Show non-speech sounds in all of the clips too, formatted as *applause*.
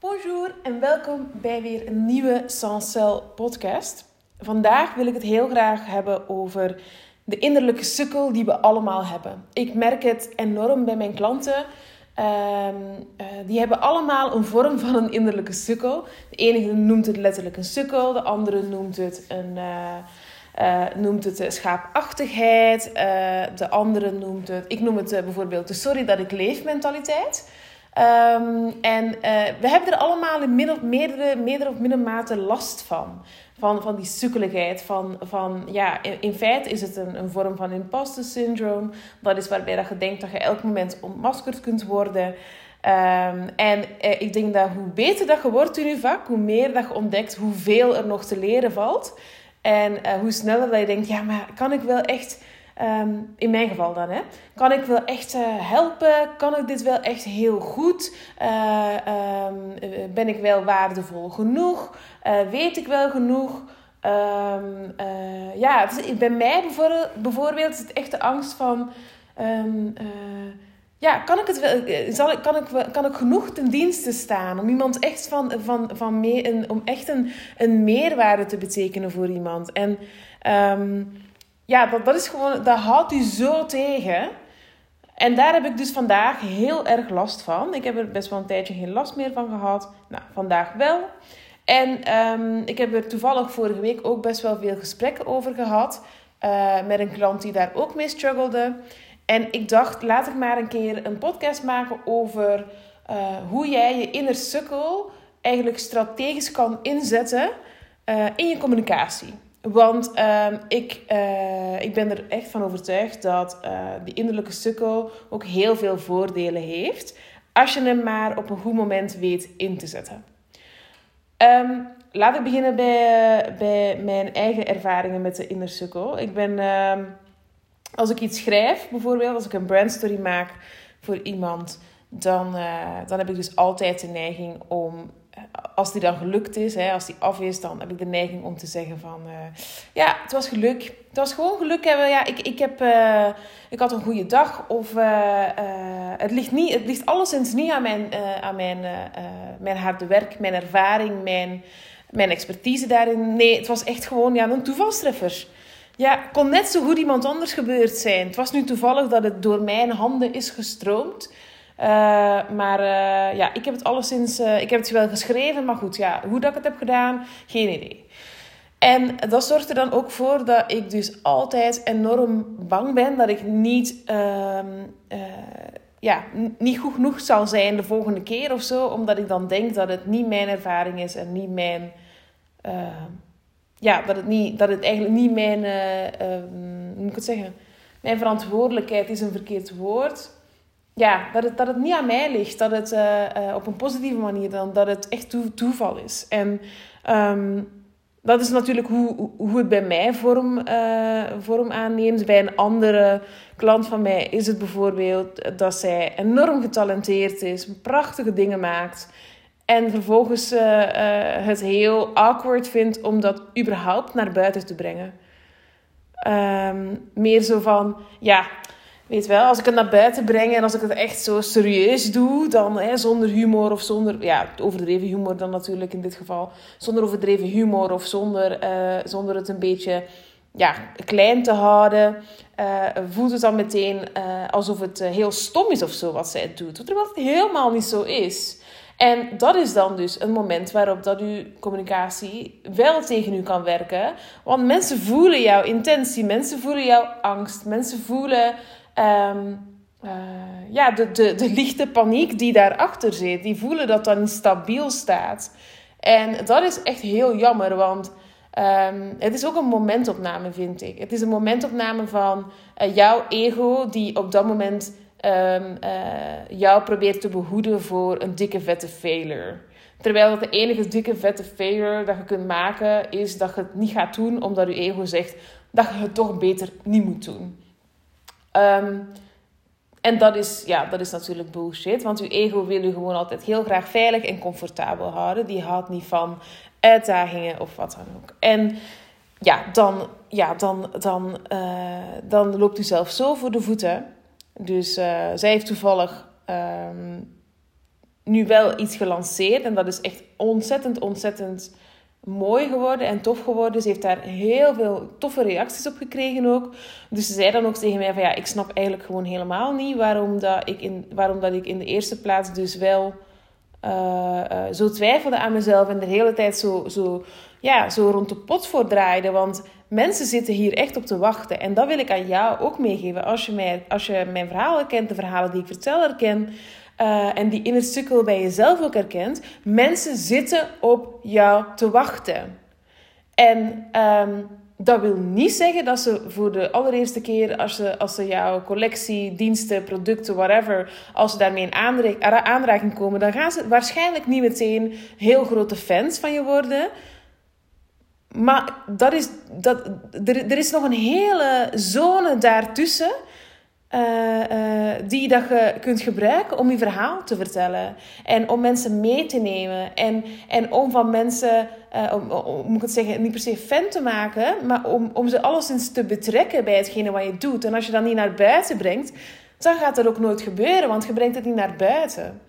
Bonjour en welkom bij weer een nieuwe Sancel podcast. Vandaag wil ik het heel graag hebben over de innerlijke sukkel die we allemaal hebben. Ik merk het enorm bij mijn klanten. Ehm, eh, die hebben allemaal een vorm van een innerlijke sukkel. De ene noemt het letterlijk een sukkel, de andere noemt het een. Uh, uh, noemt het schaapachtigheid. de andere noemt het. Ik noem het bijvoorbeeld de sorry dat ik leef mentaliteit. Um, en uh, we hebben er allemaal in meerdere, of minder mate last van. Van, van die sukkeligheid. Van, van, ja, in, in feite is het een, een vorm van imposter syndroom. Dat is waarbij dat je denkt dat je elk moment ontmaskerd kunt worden. Um, en uh, ik denk dat hoe beter dat je wordt in je vak, hoe meer dat je ontdekt hoeveel er nog te leren valt. En uh, hoe sneller dat je denkt, ja, maar kan ik wel echt Ehm, in mijn geval dan, hè. Kan ik wel echt uh, helpen? Kan ik dit wel echt heel goed? Uh, um, ben ik wel waardevol genoeg? Weet ik wel genoeg? Um, ja, bij mij bijvoorbeeld, bijvoorbeeld is het echt de angst van... ja, kan ik, het wel, zal ik, kan, ik, kan ik genoeg ten dienste staan om iemand echt van, van, van mee, een, om echt een, een meerwaarde te betekenen voor iemand? En ja, dat, dat is gewoon, dat houdt u zo tegen. En daar heb ik dus vandaag heel erg last van. Ik heb er best wel een tijdje geen last meer van gehad. Nou, vandaag wel. En um, ik heb er toevallig vorige week ook best wel veel gesprekken over gehad. Uh, met een klant die daar ook mee struggelde. En ik dacht, laat ik maar een keer een podcast maken over uh, hoe jij je inner sukkel eigenlijk strategisch kan inzetten uh, in je communicatie. Want uh, ik, uh, ik ben er echt van overtuigd dat uh, die innerlijke sukkel ook heel veel voordelen heeft. Als je hem maar op een goed moment weet in te zetten. Um, laat ik beginnen bij, bij mijn eigen ervaringen met de sukkel. Ik ben, uh, als ik iets schrijf, bijvoorbeeld, als ik een brandstory maak voor iemand, dan, eh, dan heb ik dus altijd de neiging om als die dan gelukt is, hè, als die af is, dan heb ik de neiging om te zeggen van... Uh, ja, het was geluk. Het was gewoon geluk. Ja, ik, ik, heb, uh, ik had een goede dag. Of uh, het, ligt niet, het ligt alleszins niet aan mijn, aan mijn, mijn harde werk, mijn ervaring, mijn, mijn expertise daarin. Nee, het was echt gewoon ja, een toevalstreffer. Ja, kon net zo goed iemand anders gebeurd zijn. Het was nu toevallig dat het door mijn handen is gestroomd. Uh, maar uh, ja, ik heb het alleszins... Uh, ik heb het wel geschreven, maar goed, ja, hoe dat ik het heb gedaan, geen idee. En dat zorgt er dan ook voor dat ik dus altijd enorm bang ben dat ik niet, ehm, ja, niet goed genoeg zal zijn de volgende keer of zo. Omdat ik dan denk dat het niet mijn ervaring is en niet mijn... ja, dat het, niet, dat het eigenlijk niet mijn... Ehm, hoe moet ik het zeggen? Mijn verantwoordelijkheid is een verkeerd woord ja, dat het, dat het niet aan mij ligt. Dat het uh, uh, op een positieve manier dan dat het echt toeval is. En um, dat is natuurlijk hoe, hoe het bij mij vorm, uh, vorm aanneemt. Bij een andere klant van mij is het bijvoorbeeld dat zij enorm getalenteerd is, prachtige dingen maakt. En vervolgens het heel awkward vindt om dat überhaupt naar buiten te brengen. Um, meer zo van, ja, Weet wel, als ik het naar buiten breng en als ik het echt zo serieus doe, dan hè, zonder humor of zonder, ja, overdreven humor dan natuurlijk in dit geval, zonder overdreven humor of zonder, uh, zonder het een beetje ja, klein te houden, uh, voelt het dan meteen uh, alsof het heel stom is of zo wat zij doet. Terwijl het helemaal niet zo is. En dat is dan dus een moment waarop dat uw communicatie wel tegen u kan werken. Want mensen voelen jouw intentie, mensen voelen jouw angst, mensen voelen um, ja, de, de, de lichte paniek die daarachter zit. Die voelen dat dat niet stabiel staat. En dat is echt heel jammer, want um, het is ook een momentopname, vind ik. Het is een momentopname van uh, jouw ego die op dat moment um, uh, jou probeert te behoeden voor een dikke vette failure. Terwijl het de enige dikke vette failure dat je kunt maken is dat je het niet gaat doen omdat je ego zegt dat je het toch beter niet moet doen. Um, en dat is, ja, dat is natuurlijk bullshit. Want uw ego wil u gewoon altijd heel graag veilig en comfortabel houden. Die houdt niet van uitdagingen of wat dan ook. En ja, dan, ja, dan, dan, uh, dan loopt u zelf zo voor de voeten. Dus uh, zij heeft toevallig um, nu wel iets gelanceerd en dat is echt ontzettend, ontzettend mooi geworden en tof geworden. Ze heeft daar heel veel toffe reacties op gekregen ook. Dus ze zei dan ook tegen mij van ja, ik snap eigenlijk gewoon helemaal niet waarom dat ik in, waarom dat ik in de eerste plaats dus wel uh, uh, zo twijfelde aan mezelf en de hele tijd zo, zo, ja, zo rond de pot voor draaide. Want mensen zitten hier echt op te wachten. En dat wil ik aan jou ook meegeven. Als je, mij, als je mijn verhalen kent, de verhalen die ik vertel herken... Uh, en die inner sukkel bij jezelf ook herkent. Mensen zitten op jou te wachten. En um, dat wil niet zeggen dat ze voor de allereerste keer, als ze, als ze jouw collectie, diensten, producten, whatever, als ze daarmee in aanraking komen, dan gaan ze waarschijnlijk niet meteen heel grote fans van je worden. Maar dat is, dat, er, er is nog een hele zone daartussen uh, uh, die dat je kunt gebruiken om je verhaal te vertellen. En om mensen mee te nemen. En, en om van mensen, uh, om, om, moet ik het zeggen, niet per se fan te maken, maar om, om ze alleszins te betrekken bij hetgene wat je doet. En als je dat niet naar buiten brengt, dan gaat dat ook nooit gebeuren, want je brengt het niet naar buiten.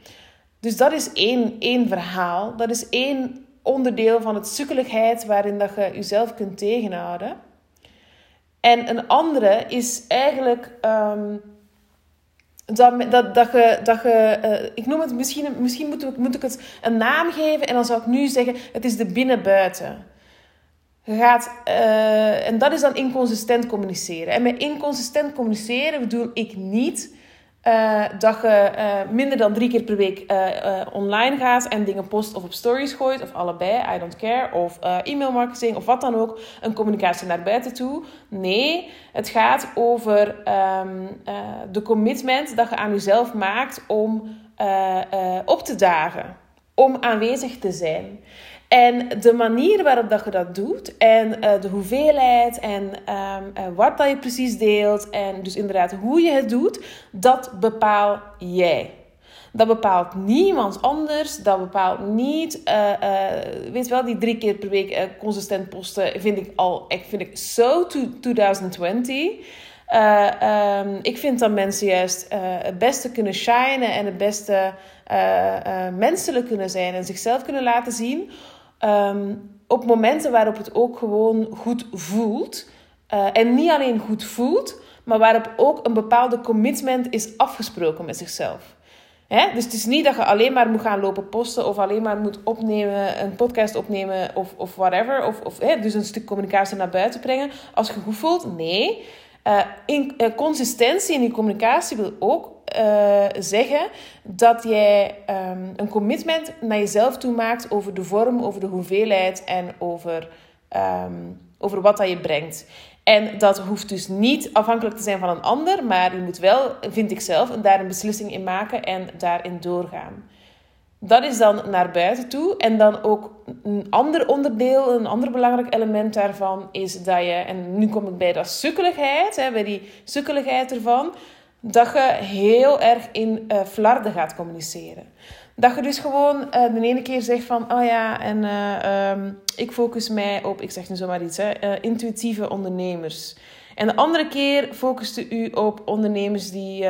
Dus dat is één, één verhaal. Dat is één onderdeel van het sukkeligheid waarin dat je jezelf kunt tegenhouden. En een andere is eigenlijk um, dat, dat, dat je, dat je ik noem het misschien, misschien moet, moet ik het een naam geven en dan zou ik nu zeggen: het is de binnen-buiten. Je gaat, uh, en dat is dan inconsistent communiceren. En met inconsistent communiceren bedoel ik niet uh, dat je uh, minder dan drie keer per week uh, online gaat en dingen post of op stories gooit, of allebei, I don't care, of e-mail marketing of wat dan ook, een communicatie naar buiten toe. Nee, het gaat over um, de commitment dat je aan jezelf maakt om op te dagen, om aanwezig te zijn. En de manier waarop dat je dat doet en uh, de hoeveelheid en um, uh, wat dat je precies deelt en dus inderdaad hoe je het doet, dat bepaal jij. Dat bepaalt niemand anders. Dat bepaalt niet. Uh, weet wel, die drie keer per week consistent posten vind ik al echt vind ik zo so 2020. Um, ik vind dat mensen juist het beste kunnen shinen en het beste menselijk kunnen zijn en zichzelf kunnen laten zien Um, op momenten waarop het ook gewoon goed voelt. Uh, en niet alleen goed voelt, maar waarop ook een bepaalde commitment is afgesproken met zichzelf. Hè? Dus het is niet dat je alleen maar moet gaan lopen posten of alleen maar moet opnemen, een podcast opnemen of, of whatever. Of, of hè, dus een stuk communicatie naar buiten brengen als je goed voelt. Nee, uh, in, uh, consistentie in die communicatie wil ook uh, zeggen dat jij um, een commitment naar jezelf toe maakt over de vorm, over de hoeveelheid en over, um, over wat dat je brengt. En dat hoeft dus niet afhankelijk te zijn van een ander, maar je moet wel, vind ik zelf, daar een beslissing in maken en daarin doorgaan. Dat is dan naar buiten toe. En dan ook een ander onderdeel, een ander belangrijk element daarvan is dat je, en nu kom ik bij dat sukkeligheid, hè, bij die sukkeligheid ervan, dat je heel erg in uh, flarden gaat communiceren. Dat je dus gewoon uh, de ene keer zegt van, oh ja, en uh, um, ik focus mij op, ik zeg nu zomaar iets, hè, intuïtieve ondernemers. En de andere keer focuste u op ondernemers die,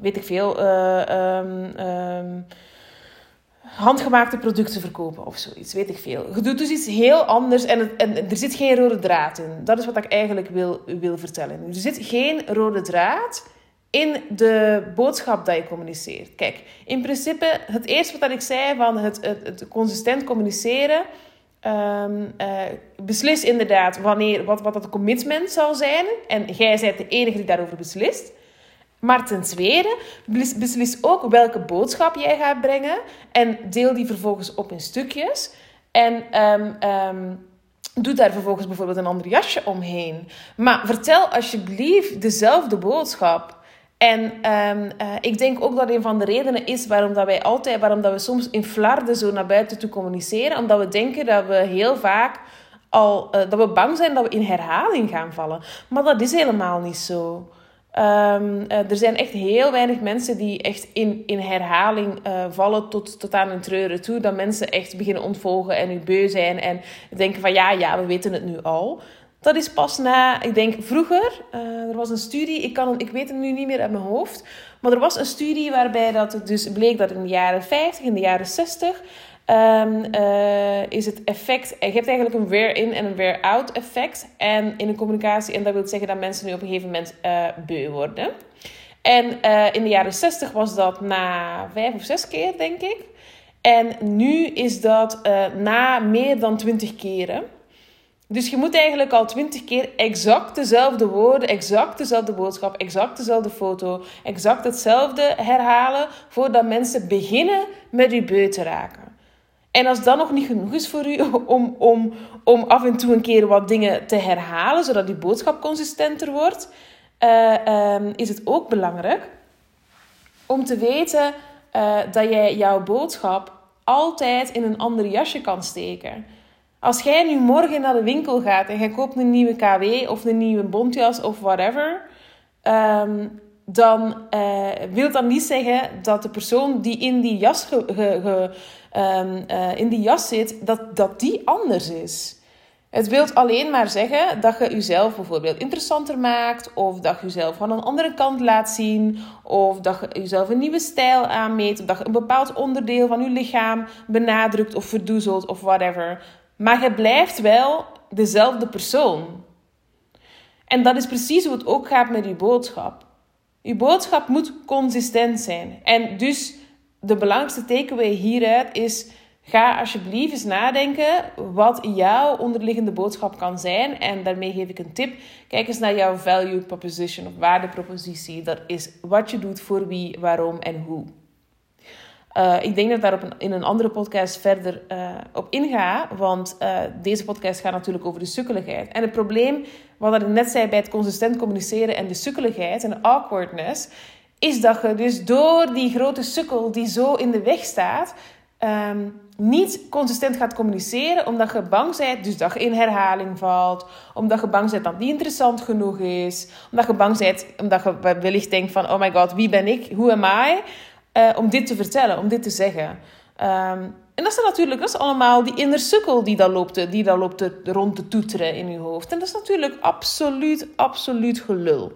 weet ik veel, um, um, handgemaakte producten verkopen of zoiets, weet ik veel. Je doet dus iets heel anders en, en er zit geen rode draad in. Dat is wat ik eigenlijk wil, wil vertellen. Er zit geen rode draad in de boodschap dat je communiceert. Kijk, in principe, het eerste wat ik zei van het, het, consistent communiceren. Um, uh, beslis inderdaad wanneer, wat, wat dat commitment zal zijn. En jij bent de enige die daarover beslist. Maar ten tweede, beslis ook welke boodschap jij gaat brengen. En deel die vervolgens op in stukjes. En um, um, doe daar vervolgens bijvoorbeeld een ander jasje omheen. Maar vertel alsjeblieft dezelfde boodschap. En um, uh, ik denk ook dat een van de redenen is waarom dat wij altijd, waarom dat we soms in flarden zo naar buiten toe communiceren, omdat we denken dat we heel vaak al, uh, dat we bang zijn dat we in herhaling gaan vallen. Maar dat is helemaal niet zo. Um, uh, er zijn echt heel weinig mensen die echt in, in herhaling vallen tot, tot aan hun treuren toe. Dat mensen echt beginnen ontvolgen en nu beu zijn en denken van ja, ja, we weten het nu al. Dat is pas na, ik denk vroeger, uh, er was een studie, ik, kan, ik weet het nu niet meer uit mijn hoofd, maar er was een studie waarbij dat het dus bleek dat in de jaren 50, in de jaren 60, um, uh, is het effect, je hebt eigenlijk een wear-in en een wear-out effect en in de communicatie. En dat wil zeggen dat mensen nu op een gegeven moment uh, beu worden. En in de jaren 60 was dat na vijf of zes keer, denk ik. En nu is dat na meer dan twintig keren. Dus je moet eigenlijk al twintig keer exact dezelfde woorden, exact dezelfde boodschap, exact dezelfde foto, exact hetzelfde herhalen voordat mensen beginnen met je beu te raken. En als dat nog niet genoeg is voor u *laughs* om, om, om af en toe een keer wat dingen te herhalen, zodat die boodschap consistenter wordt, uh, um, is het ook belangrijk om te weten uh, dat jij jouw boodschap altijd in een ander jasje kan steken. Als jij nu morgen naar de winkel gaat en jij koopt een nieuwe KW of een nieuwe bontjas of whatever, um, dan uh, wil dat niet zeggen dat de persoon die in die jas, um, uh, in die jas zit, dat, dat die anders is. Het wil alleen maar zeggen dat je jezelf bijvoorbeeld interessanter maakt, of dat je jezelf van een andere kant laat zien, of dat je jezelf een nieuwe stijl aanmeet, of dat je een bepaald onderdeel van je lichaam benadrukt of verdoezelt of whatever. Maar je blijft wel dezelfde persoon. En dat is precies hoe het ook gaat met je boodschap. Je boodschap moet consistent zijn. En dus de belangrijkste takeaway hieruit is Ga alsjeblieft eens nadenken wat jouw onderliggende boodschap kan zijn. En daarmee geef ik een tip. Kijk eens naar jouw value proposition of waardepropositie. Dat is wat je doet voor wie, waarom en hoe. Uh, ik denk dat ik daar op in een andere podcast verder uh, op inga. Want uh, deze podcast gaat natuurlijk over de sukkeligheid. En het probleem, wat ik net zei bij het consistent communiceren en de sukkeligheid en awkwardness, is dat je dus door die grote sukkel die zo in de weg staat, um, niet consistent gaat communiceren, omdat je bang bent, dus dat je in herhaling valt, omdat je bang bent dat die interessant genoeg is, omdat je bang bent, omdat je wellicht denkt van, oh my god, wie ben ik, who am I, uh, om dit te vertellen, om dit te zeggen. Um, en dat is natuurlijk, dat is allemaal die inner sukkel die dan loopt, die dan loopt rond te toeteren in je hoofd. En dat is natuurlijk absoluut, absoluut gelul.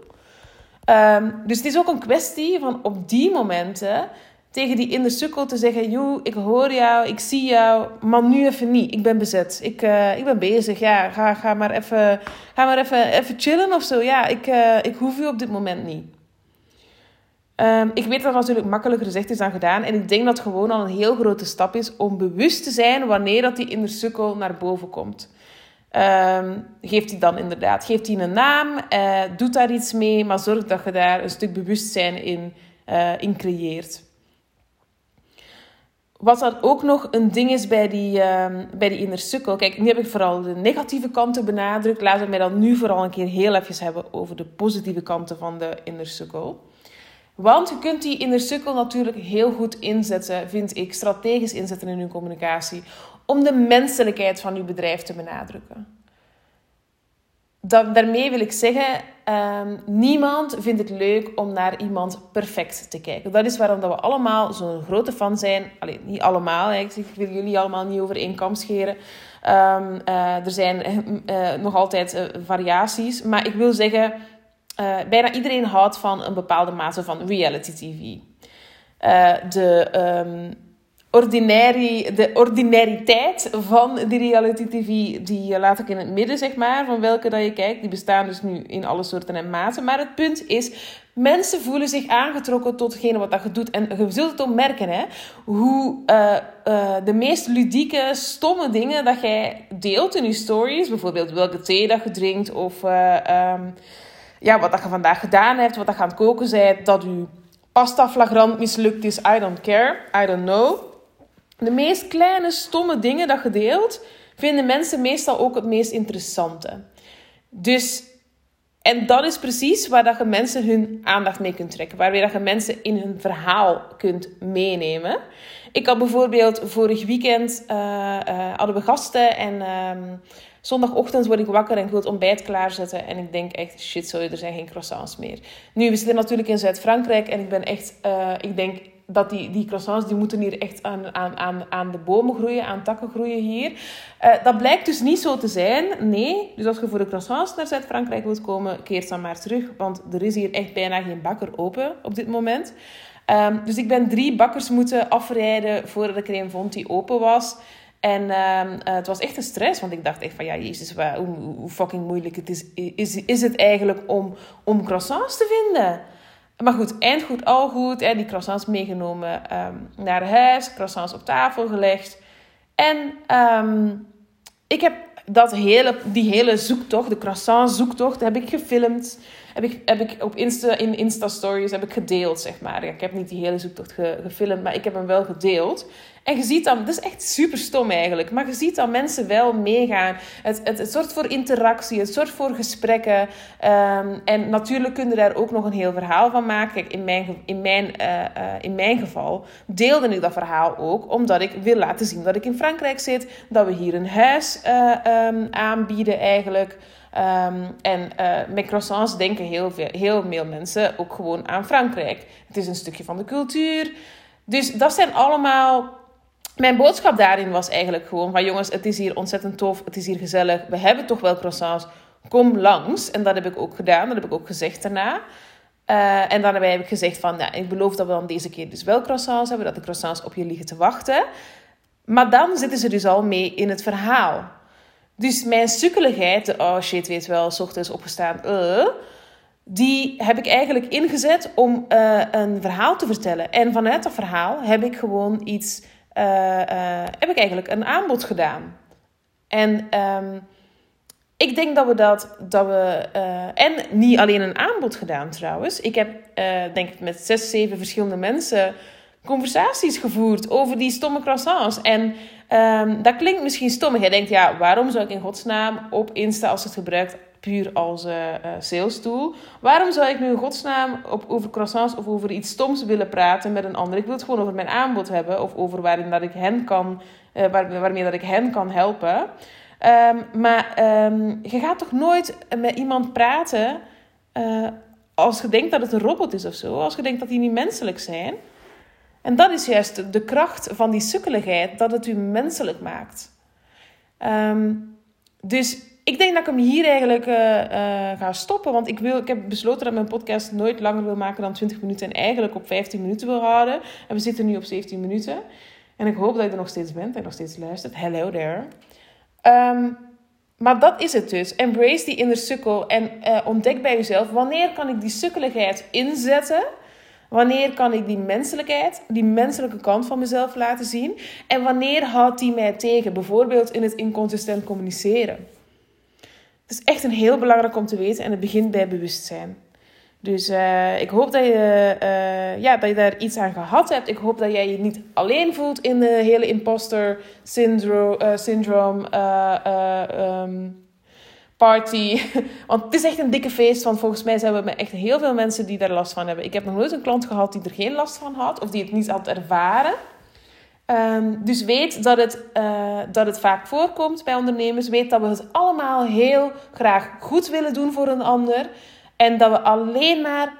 Um, dus het is ook een kwestie van op die momenten tegen die in de sukkel te zeggen: Joe, ik hoor jou, ik zie jou, maar nu even niet. Ik ben bezet. Ik, uh, ik ben bezig. Ja, ga, ga maar, even, ga maar even, even chillen of zo. Ja, ik, uh, ik hoef u op dit moment niet. Um, ik weet dat het natuurlijk makkelijker gezegd is dan gedaan. En ik denk dat het gewoon al een heel grote stap is om bewust te zijn wanneer dat die inner sukkel naar boven komt. Um, geeft hij dan inderdaad, geeft hij een naam, uh, doet daar iets mee, maar zorg dat je daar een stuk bewustzijn in, in creëert. Wat dan ook nog een ding is bij die, uh, bij die inner. Kijk, nu heb ik vooral de negatieve kanten benadrukt. Laten we mij dan nu vooral een keer heel even hebben over de positieve kanten van de inner. Want je kunt die inner sukkel natuurlijk heel goed inzetten, vind ik, strategisch inzetten in je communicatie. Om de menselijkheid van je bedrijf te benadrukken dat, daarmee wil ik zeggen, um, niemand vindt het leuk om naar iemand perfect te kijken. Dat is waarom dat we allemaal zo'n grote fan zijn. Alleen niet allemaal, ik, wil jullie allemaal niet over één kam scheren. Um, uh, er zijn uh, nog altijd variaties. Maar ik wil zeggen, bijna iedereen houdt van een bepaalde mate van reality TV. de... Um, ordinari, de ordinariteit van die reality tv, die laat ik in het midden, zeg maar, van welke dat je kijkt. Die bestaan dus nu in alle soorten en maten. Maar het punt is, mensen voelen zich aangetrokken tot hetgene wat dat je doet. En je zult het ook merken, hè, hoe de meest ludieke, stomme dingen dat jij deelt in je stories, bijvoorbeeld welke thee dat je drinkt, of um, ja, wat je vandaag gedaan hebt, wat je aan het koken bent, dat je pasta flagrant mislukt is, I don't care, I don't know. De meest kleine, stomme dingen dat je deelt, vinden mensen meestal ook het meest interessante. Dus, en dat is precies waar dat je mensen hun aandacht mee kunt trekken. Waarmee dat je mensen in hun verhaal kunt meenemen. Ik had bijvoorbeeld vorig weekend, uh, hadden we gasten en... Uh, Zondagochtend word ik wakker en ik wil het ontbijt klaarzetten. En ik denk echt, shit, sorry, er zijn geen croissants meer. Nu, we zitten natuurlijk in Zuid-Frankrijk en ik ben echt, uh, ik denk dat die, die croissants die moeten hier echt aan, aan, aan, aan de bomen groeien, aan takken groeien hier. Uh, dat blijkt dus niet zo te zijn. Nee, dus als je voor de croissants naar Zuid-Frankrijk wilt komen, keer dan maar terug. Want er is hier echt bijna geen bakker open op dit moment. Um, dus ik ben drie bakkers moeten afrijden voordat de crème vond die open was. En uh, het was echt een stress, want ik dacht echt van, ja, jezus, hoe, hoe, fucking moeilijk het is, is, is het eigenlijk om, om croissants te vinden. Maar goed, eind goed, al goed. Hè, die croissants meegenomen um, naar huis, croissants op tafel gelegd. En um, ik heb dat hele, die hele zoektocht, de croissant zoektocht, heb ik gefilmd heb ik, heb ik op Insta, in Insta-stories heb ik gedeeld, zeg maar. ik heb niet die hele zoektocht gefilmd, maar ik heb hem wel gedeeld. En je ziet dan, dat is echt super stom eigenlijk, maar je ziet dan mensen wel meegaan. Het, het, het zorgt voor interactie, het zorgt voor gesprekken. Um, en natuurlijk kun je daar ook nog een heel verhaal van maken. Kijk, in mijn, in mijn, uh, uh, in mijn geval deelde ik dat verhaal ook, omdat ik wil laten zien dat ik in Frankrijk zit, dat we hier een huis uh, um, aanbieden eigenlijk. Um, en uh, met croissants denken heel veel, heel veel mensen ook gewoon aan Frankrijk. Het is een stukje van de cultuur. Dus dat zijn allemaal. Mijn boodschap daarin was eigenlijk gewoon van jongens, het is hier ontzettend tof, het is hier gezellig. We hebben toch wel croissants. Kom langs. En dat heb ik ook gedaan, dat heb ik ook gezegd daarna. Uh, en daarbij heb ik gezegd van, ja, ik beloof dat we dan deze keer dus wel croissants hebben, dat de croissants op je liggen te wachten. Maar dan zitten ze dus al mee in het verhaal. Dus mijn sukkeligheid, oh shit, weet wel, s ochtends opgestaan, uh, die heb ik eigenlijk ingezet om uh, een verhaal te vertellen. En vanuit dat verhaal heb ik gewoon iets, uh, heb ik eigenlijk een aanbod gedaan. En um, ik denk dat we dat, dat we, en niet alleen een aanbod gedaan trouwens. Ik heb, denk ik, met zes, zeven verschillende mensen conversaties gevoerd over die stomme croissants. En um, dat klinkt misschien stom. Je denkt, ja, waarom zou ik in godsnaam op Insta, als het gebruikt puur als uh, sales tool, waarom zou ik nu in godsnaam op, over croissants of over iets stoms willen praten met een ander? Ik wil het gewoon over mijn aanbod hebben of over waarin dat ik hen kan, waar, waarmee dat ik hen kan helpen. Um, maar um, je gaat toch nooit met iemand praten als je denkt dat het een robot is of zo, als je denkt dat die niet menselijk zijn. En dat is juist de kracht van die sukkeligheid, dat het u menselijk maakt. Um, dus ik denk dat ik hem hier eigenlijk uh, uh, ga stoppen. Want ik, wil, ik heb besloten dat mijn podcast nooit langer wil maken dan 20 minuten. En eigenlijk op 15 minuten wil houden. En we zitten nu op 17 minuten. En ik hoop dat je er nog steeds bent en nog steeds luistert. Hello there. Um, maar dat is het dus. Embrace die inner sukkel. En uh, ontdek bij jezelf wanneer kan ik die sukkeligheid inzetten Wanneer kan ik die menselijkheid, die menselijke kant van mezelf laten zien? En wanneer houdt die mij tegen? Bijvoorbeeld in het inconsistent communiceren. Het is echt een heel belangrijk om te weten en het begint bij bewustzijn. Dus uh, ik hoop dat je, uh, ja, dat je daar iets aan gehad hebt. Ik hoop dat jij je niet alleen voelt in de hele imposter syndrome. Uh, syndrome um, party. *laughs* Want het is echt een dikke feest. Want volgens mij zijn we echt heel veel mensen die daar last van hebben. Ik heb nog nooit een klant gehad die er geen last van had. Of die het niet had ervaren. Um, dus weet dat het, uh, dat het vaak voorkomt bij ondernemers. Weet dat we het allemaal heel graag goed willen doen voor een ander. En dat we alleen maar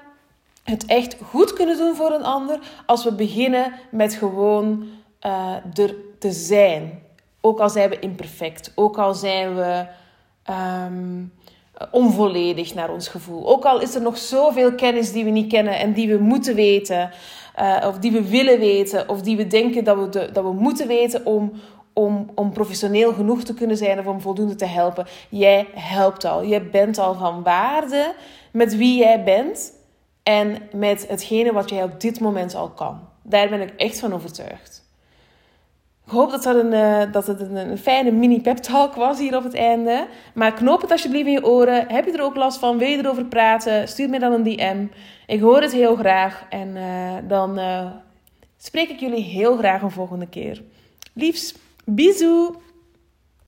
het echt goed kunnen doen voor een ander als we beginnen met gewoon uh, er te zijn. Ook al zijn we imperfect, ook al zijn we um, onvolledig naar ons gevoel. Ook al is er nog zoveel kennis die we niet kennen en die we moeten weten, uh, of die we willen weten, of die we denken dat we, de, dat we moeten weten om, om, om professioneel genoeg te kunnen zijn of om voldoende te helpen. Jij helpt al. Jij bent al van waarde met wie jij bent en met hetgene wat jij op dit moment al kan. Daar ben ik echt van overtuigd. Ik hoop dat, dat, een, uh, dat het een, fijne mini pep talk was hier op het einde. Maar knoop het alsjeblieft in je oren. Heb je er ook last van? Wil je erover praten? Stuur me dan een DM. Ik hoor het heel graag. En uh, dan uh, spreek ik jullie heel graag een volgende keer. Liefs, bisous!